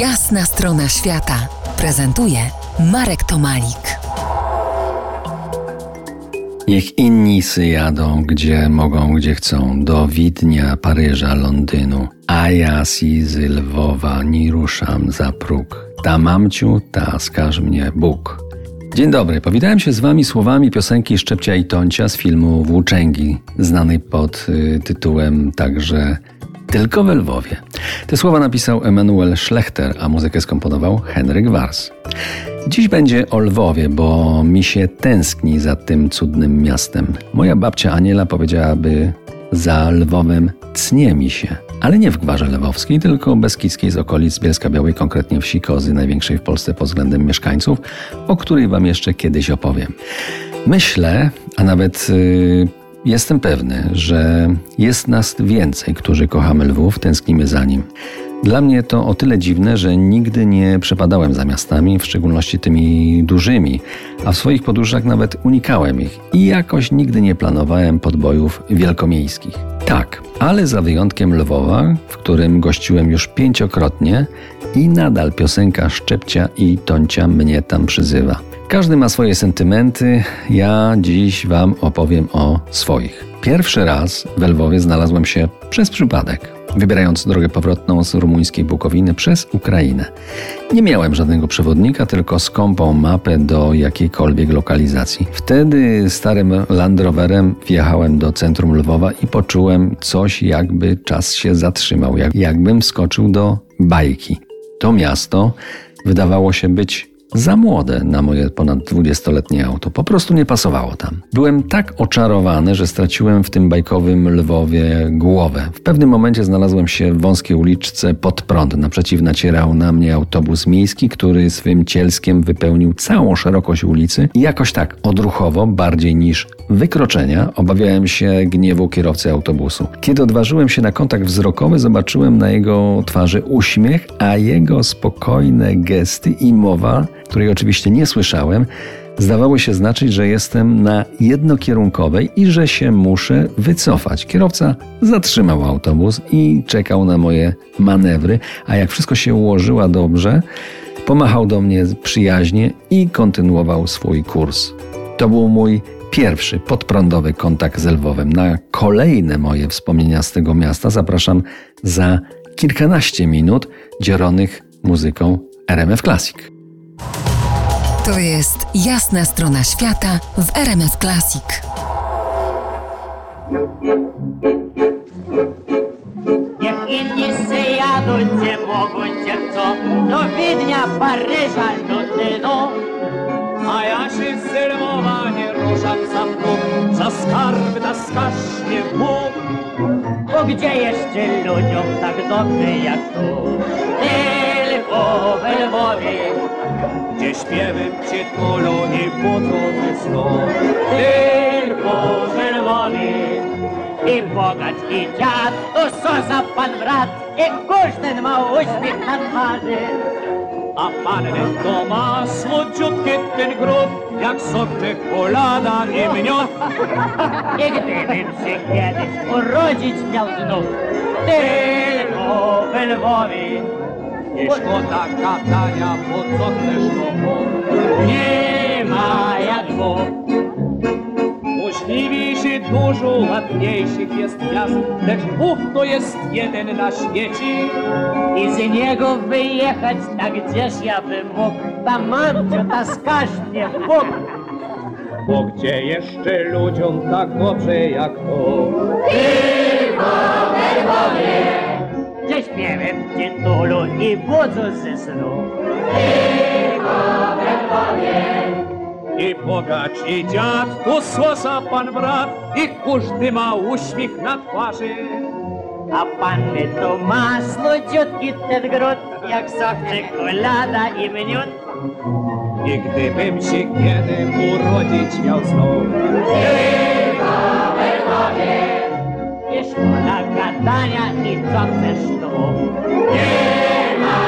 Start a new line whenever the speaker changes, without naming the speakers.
Jasna strona świata prezentuje Marek Tomalik.
Niech inni sy jadą, gdzie mogą, gdzie chcą, do Widnia, Paryża, Londynu, a ja si z Lwowa nie ruszam za próg. Ta mamciu, ta skaż mnie Bóg. Dzień dobry, powitałem się z Wami słowami piosenki Szczepcia i Toncia z filmu Włóczęgi, znanej pod y, tytułem także Tylko we Lwowie. Te słowa napisał Emanuel Schlechter, a muzykę skomponował Henryk Wars. Dziś będzie o Lwowie, bo mi się tęskni za tym cudnym miastem. Moja babcia Aniela powiedziałaby za Lwowem cnie mi się. Ale nie w Gwarze Lwowskiej, tylko Beskidzkiej z okolic Bielska Białej, konkretnie wsi Kozy, największej w Polsce pod względem mieszkańców, o której Wam jeszcze kiedyś opowiem. Myślę, a nawet yy, jestem pewny, że jest nas więcej, którzy kochamy Lwów, tęsknimy za nim. Dla mnie to o tyle dziwne, że nigdy nie przepadałem za miastami, w szczególności tymi dużymi, a w swoich podróżach nawet unikałem ich i jakoś nigdy nie planowałem podbojów wielkomiejskich. Tak, ale za wyjątkiem Lwowa, w którym gościłem już pięciokrotnie i nadal piosenka Szczepcia i Toncia mnie tam przyzywa. Każdy ma swoje sentymenty, ja dziś Wam opowiem o swoich. Pierwszy raz w Lwowie znalazłem się przez przypadek wybierając drogę powrotną z rumuńskiej Bukowiny przez Ukrainę. Nie miałem żadnego przewodnika, tylko skąpą mapę do jakiejkolwiek lokalizacji. Wtedy starym Land Roverem wjechałem do centrum Lwowa i poczułem coś, jakby czas się zatrzymał, jak, jakbym skoczył do bajki. To miasto wydawało się być za młode na moje ponad 20-letnie auto. Po prostu nie pasowało tam. Byłem tak oczarowany, że straciłem w tym bajkowym Lwowie głowę. W pewnym momencie znalazłem się w wąskiej uliczce pod prąd. Naprzeciw nacierał na mnie autobus miejski, który swym cielskiem wypełnił całą szerokość ulicy i jakoś tak odruchowo, bardziej niż wykroczenia, obawiałem się gniewu kierowcy autobusu. Kiedy odważyłem się na kontakt wzrokowy, zobaczyłem na jego twarzy uśmiech, a jego spokojne gesty i mowa której oczywiście nie słyszałem, zdawało się znaczyć, że jestem na jednokierunkowej i że się muszę wycofać. Kierowca zatrzymał autobus i czekał na moje manewry, a jak wszystko się ułożyło dobrze, pomachał do mnie przyjaźnie i kontynuował swój kurs. To był mój pierwszy podprądowy kontakt z Lwowem. Na kolejne moje wspomnienia z tego miasta zapraszam za kilkanaście minut dzielonych muzyką RMF Classic.
To jest jasna strona świata w RMS Classic.
Niech inni jadą, gdzie chcą, do Wiednia, Paryża, Londynu.
A ja się z Lwowa nie ruszam za próg, za skarb taskasz mnie Bóg.
Bo gdzie jeszcze ludziom tak dobrze jak tu? Tylko w Lwowie
gdzie śpiewem cię tulą i budzą snu.
tylko Lwowie. I bogacz i dziad, to co za pan brat, i każdy ma uśmiech na twarzy.
A panny to ma słodziutki ten grób, jak sok czekolada i miód.
I gdybym się kiedyś urodzić miał znów, tylko w Lwowie.
Nie szkoda gadania, bo co chcesz komu?
Nie ma jak Bóg.
Możliwiejszy, dużo ładniejszych jest miast, lecz Bóg to jest jeden na świecie.
I z niego wyjechać, tak gdzieś ja bym mógł, ta mamcio, ta skaż mnie Bóg.
Bo gdzie jeszcze ludziom tak dobrze jak to?
Gdzie i budzą ze snu.
I bogacz i dziad, tu słosa pan brat, i każdy ma uśmiech na twarzy.
A panny to ma słodziutki ten gród, jak sok czekolada i miód.
I gdybym się kiedy urodzić miał znów,
I szkoda gadania i co chcesz tu? Nie Amen.